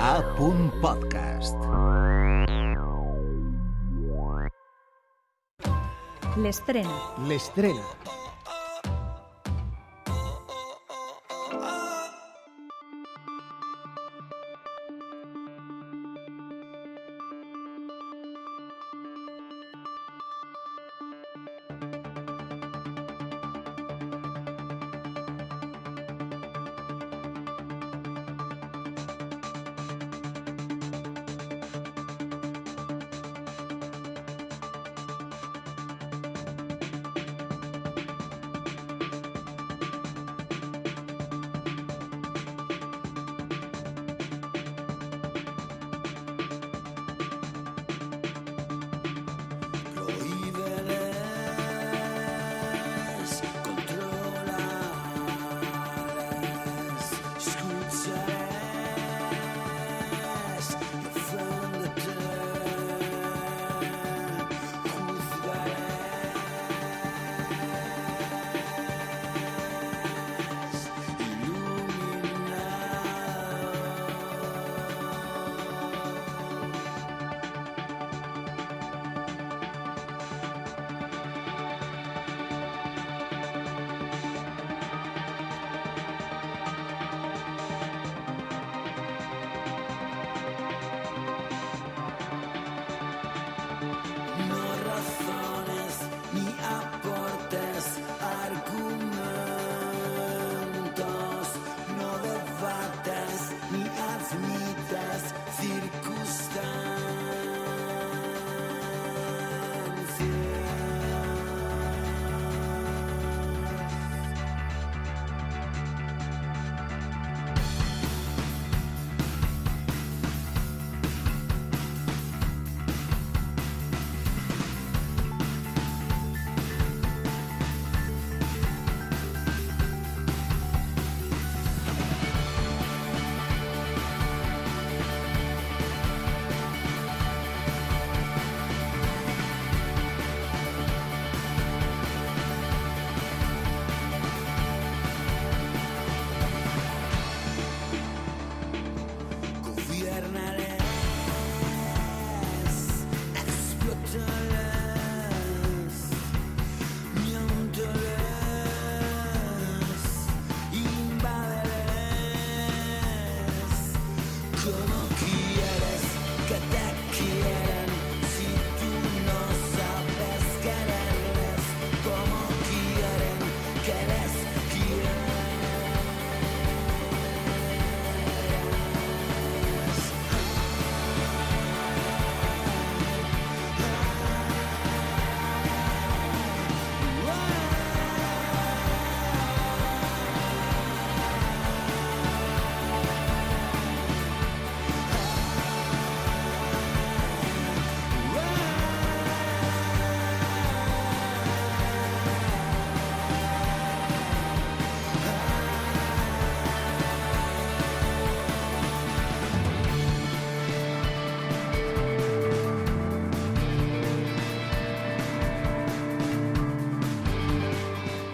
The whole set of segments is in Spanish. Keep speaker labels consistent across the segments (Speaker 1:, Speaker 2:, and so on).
Speaker 1: A. Podcast.
Speaker 2: L'estrena.
Speaker 3: L'estrena.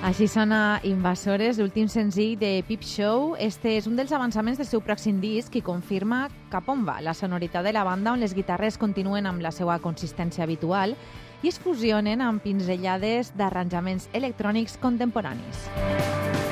Speaker 4: Així sona Invasores, l'últim senzill de Pip Show. Este és un dels avançaments del seu pròxim disc i confirma cap on va la sonoritat de la banda on les guitarres continuen amb la seva consistència habitual i es fusionen amb pinzellades d'arranjaments electrònics contemporanis.
Speaker 5: No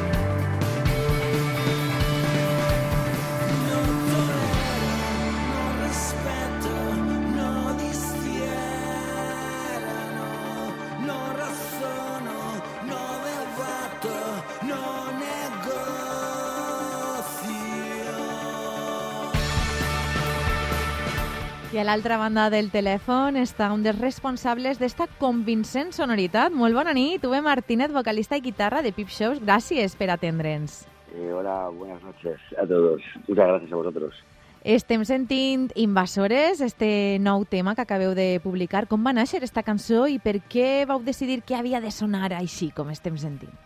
Speaker 4: I a l'altra banda del telèfon està un dels responsables d'esta convincent sonoritat. Molt bona nit, Uwe Martínez, vocalista i guitarra de Pip Shows. Gràcies per atendre'ns.
Speaker 6: Eh, hola, buenas noches a todos. Muchas gracias a vosotros.
Speaker 4: Estem sentint Invasores, este nou tema que acabeu de publicar. Com va néixer esta cançó i per què vau decidir que havia de sonar així, com estem sentint?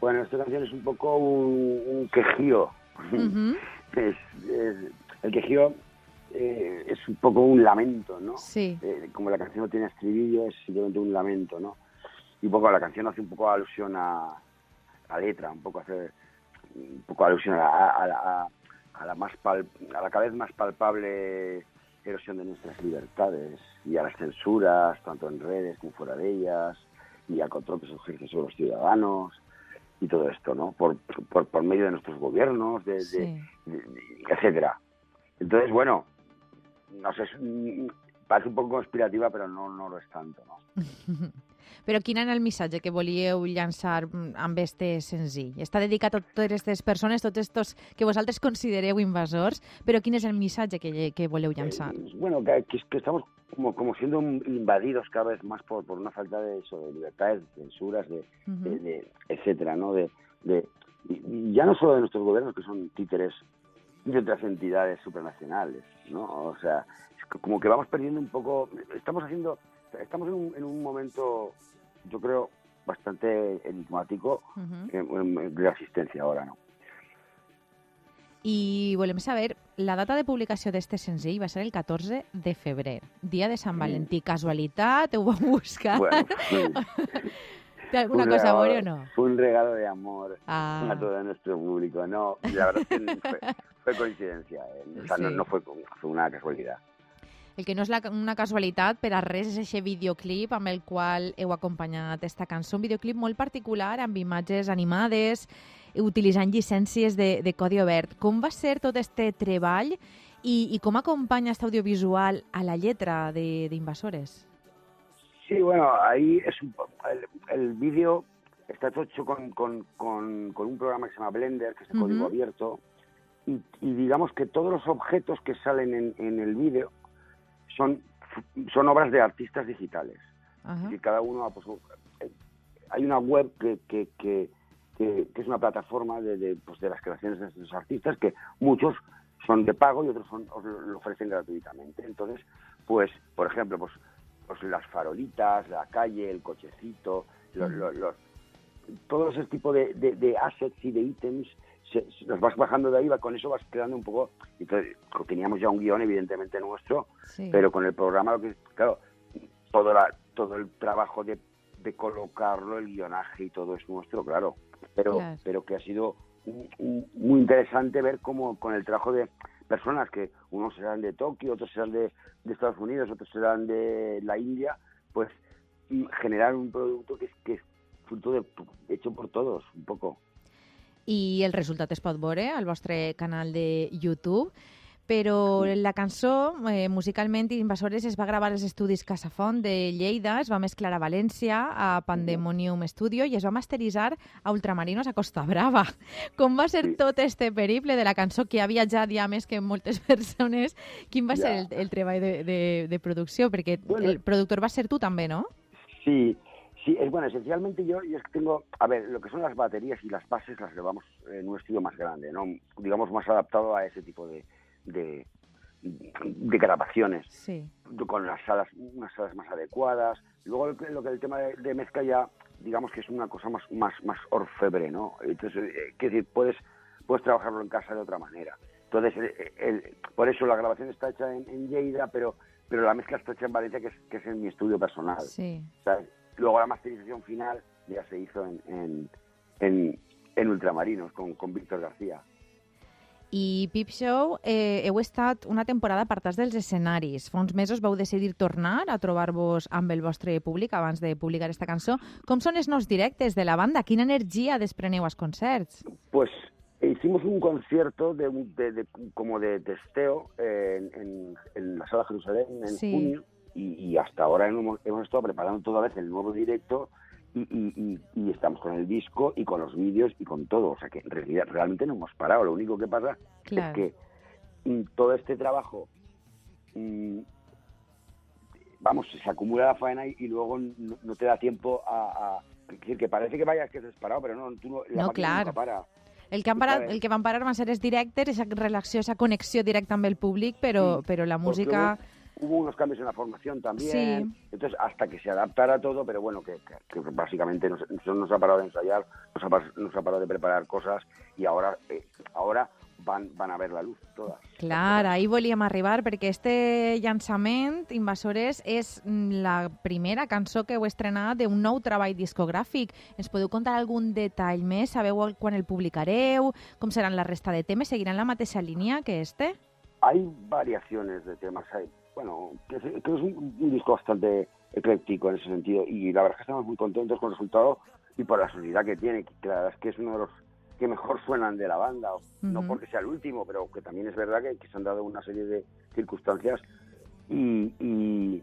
Speaker 6: Bueno, esta canción es un poco un, un quejío.
Speaker 4: Mhm.
Speaker 6: es, es- el quejío eh, es un poco un lamento, ¿no?
Speaker 4: Sí.
Speaker 6: Eh, como la canción no tiene estribillo, es simplemente un lamento, ¿no? Y un poco la canción hace un poco alusión a la letra, un poco hace un poco alusión a, a- a- a la, más pal- a la cada vez más palpable erosión de nuestras libertades y a las censuras, tanto en redes como fuera de ellas, y al control que se ejerce sobre los ciudadanos y todo esto, ¿no? Por, por, por medio de nuestros gobiernos, de, de-
Speaker 4: Sí.
Speaker 6: de- de- etcétera. Entonces, bueno, no sé, un- parece un poco conspirativa, pero no, no lo es tanto, ¿no?
Speaker 4: Però quin era el missatge que volíeu llançar mm, amb este senzill? Està dedicat a totes aquestes persones, tots estos que vosaltres considereu invasors, però quin és el missatge que, que voleu llançar?
Speaker 6: Eh, bueno, que, que, estamos como, como siendo invadidos cada vez más por, por una falta de, eso, de libertades, de censuras, de,
Speaker 4: Ujú.
Speaker 6: de- de- etcétera, ¿no? De, de, ya no solo de nuestros gobiernos, que son títeres de otras entidades supranacionales, ¿no? O sea, como que vamos perdiendo un poco, estamos haciendo, estamos en un, en un momento, yo creo, bastante enigmático en- en- de la asistencia ahora, ¿no?
Speaker 4: I volem saber, la data de publicació d'este senzill va ser el 14 de febrer, dia de Sant
Speaker 6: Mm.
Speaker 4: Valentí. Casualitat? Ho vau buscar?
Speaker 6: Bueno,
Speaker 4: Té alguna
Speaker 6: un
Speaker 4: cosa
Speaker 6: regalo-
Speaker 4: o no?
Speaker 6: Fue un regalo de amor
Speaker 4: Ah,
Speaker 6: a todo nuestro público. No, la verdad es que fue, fue coincidencia. eh. O sea, no,
Speaker 4: Sí.
Speaker 6: no fue, fue una casualidad.
Speaker 4: el que no és la, una casualitat per a res és aquest videoclip amb el qual heu acompanyat esta cançó, un videoclip molt particular amb imatges animades, utilitzant llicències de, de codi obert. Com va ser tot este treball i, i com acompanya este audiovisual a la lletra de- d'Invasores?
Speaker 6: Sí, bueno, ahí es un, el, el vídeo está hecho con, con, con, con un programa que se llama Blender, que es de código
Speaker 4: Ujú.
Speaker 6: abierto, y, y digamos que todos los objetos que salen en, en el vídeo son, son obras de artistas digitales.
Speaker 4: Ajá.
Speaker 6: que cada uno ha puesto... eh, Hay una web que, que, que, que- que es una plataforma de, de, pues de las creaciones de estos artistas que muchos son de pago y otros son, lo ofrecen gratuitamente. Entonces, pues, por ejemplo, pues, pues las farolitas, la calle, el cochecito, los, los- los- todo ese tipo de, de, de assets y de ítems se, se- los vas bajando de ahí, va- con eso vas creando un poco... Entonces, teníamos ya un guion, evidentemente, nuestro,
Speaker 4: Sí.
Speaker 6: pero con el programa lo que claro todo la, todo el trabajo de, de colocarlo el guionaje y todo es nuestro claro pero
Speaker 4: Claro.
Speaker 6: pero que ha sido un- un- muy interesante ver cómo con el trabajo de personas que unos serán de Tokio otros serán de, de Estados Unidos otros serán de la India pues y generar un producto que es que es fruto de hecho por todos un poco
Speaker 4: I el resultat es pot veure al vostre canal de YouTube. Però la cançó, eh, musicalment, Invasores, es va gravar als estudis Casafont de Lleida, es va mesclar a València, a Pandemonium Studio, i es va masteritzar a Ultramarinos a Costa Brava. Com va ser tot este periple de la cançó, que ha viatjat ja més que moltes persones? Quin va
Speaker 6: Ja.
Speaker 4: ser el, el treball de, de, de producció? Perquè
Speaker 6: Bueno.
Speaker 4: el productor va ser tu també, no?
Speaker 6: Sí, sí, es bueno, esencialmente yo, yo es que tengo, a ver, lo que son las baterías y las bases las grabamos en un estudio más grande, ¿no? Digamos más adaptado a ese tipo de, de, de grabaciones,
Speaker 4: Sí.
Speaker 6: con las salas, unas salas más adecuadas. Luego lo que, lo que el tema de, de mezcla ya, digamos que es una cosa más, más, más orfebre, ¿no? Entonces, eh, decir, puedes, puedes trabajarlo en casa de otra manera. Entonces, el- el- por eso la grabación está hecha en, en Lleida, pero, pero la mezcla está hecha en Valencia, que es, que es en mi estudio personal.
Speaker 4: Sí.
Speaker 6: Luego la masterización final ya se hizo en, en, en, en Ultramarinos con, con Víctor García.
Speaker 4: I Pip Show, eh, heu estat una temporada apartats dels escenaris. Fa uns mesos vau decidir tornar a trobar-vos amb el vostre públic abans de publicar esta cançó. Com són els nous directes de la banda? Quina energia despreneu als concerts?
Speaker 6: Pues hicimos un concierto de, de- de- como de testeo en, en- en la sala Jerusalén en
Speaker 4: Sí.
Speaker 6: junio y, y hasta ahora hemos, hemos estado preparando toda vez el nuevo directo y, y- estamos con el disco y con los vídeos y con todo. O sea que en realidad realmente no hemos parado. Lo único que pasa
Speaker 4: Claro.
Speaker 6: es que mm, todo este trabajo, mm, vamos, se acumula la faena y, luego no, no te da tiempo a, a- es decir, que parece que vayas que has parado, pero no, tú no, la
Speaker 4: No,
Speaker 6: máquina
Speaker 4: clar.
Speaker 6: nunca para.
Speaker 4: El que, han parat, el que van parar van ser els directes, aquesta relació, aquesta connexió directa amb el públic, però,
Speaker 6: Sí,
Speaker 4: però la música...
Speaker 6: hubo unos cambios en la formación también,
Speaker 4: Sí.
Speaker 6: entonces hasta que se adaptara todo, pero bueno, que, que- que básicamente nos, nos ha parado de ensayar, nos ha, nos ha parado de preparar cosas y ahora, eh, ahora van, van a ver la luz todas.
Speaker 4: Clar, ahir volíem arribar perquè este llançament, Invasores, és mm, la primera cançó que heu estrenat d'un nou treball discogràfic. Ens podeu contar algun detall més? Sabeu quan el publicareu? Com seran la resta de temes? Seguiran la mateixa línia que este?
Speaker 6: Hay variaciones de temas, hay, bueno, que es, que es un, un disco bastante ecléctico en ese sentido y la verdad es que estamos muy contentos con el resultado y por la sonoridad que tiene, que la verdad es que es uno de los que mejor suenan de la banda, no porque sea el último, pero que también es verdad que, que se han dado una serie de circunstancias y, y,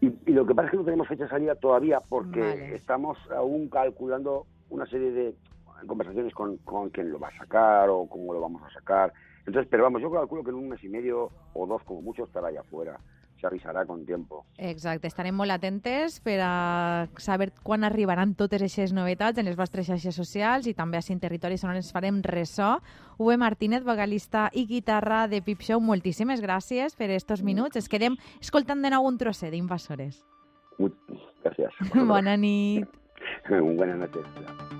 Speaker 6: y- y lo que pasa es que no tenemos fecha de salida todavía porque
Speaker 4: Vale.
Speaker 6: estamos aún calculando una serie de conversaciones con, con quién lo va a sacar o cómo lo vamos a sacar. Entonces, pero vamos, yo calculo que en un mes y medio o dos como mucho estará allá afuera. Se avisarà con tiempo.
Speaker 4: Exacte, estarem molt atentes per a saber quan arribaran totes aquestes novetats en les vostres xarxes socials i també a Cint Territoris on ens farem ressò. Uwe Martínez, vocalista i guitarra de Pip Show, moltíssimes gràcies per estos minuts. Es quedem escoltant de nou un trosset d'Invasores.
Speaker 6: Muchas gracias.
Speaker 4: Bona nit.
Speaker 6: Buenas noches.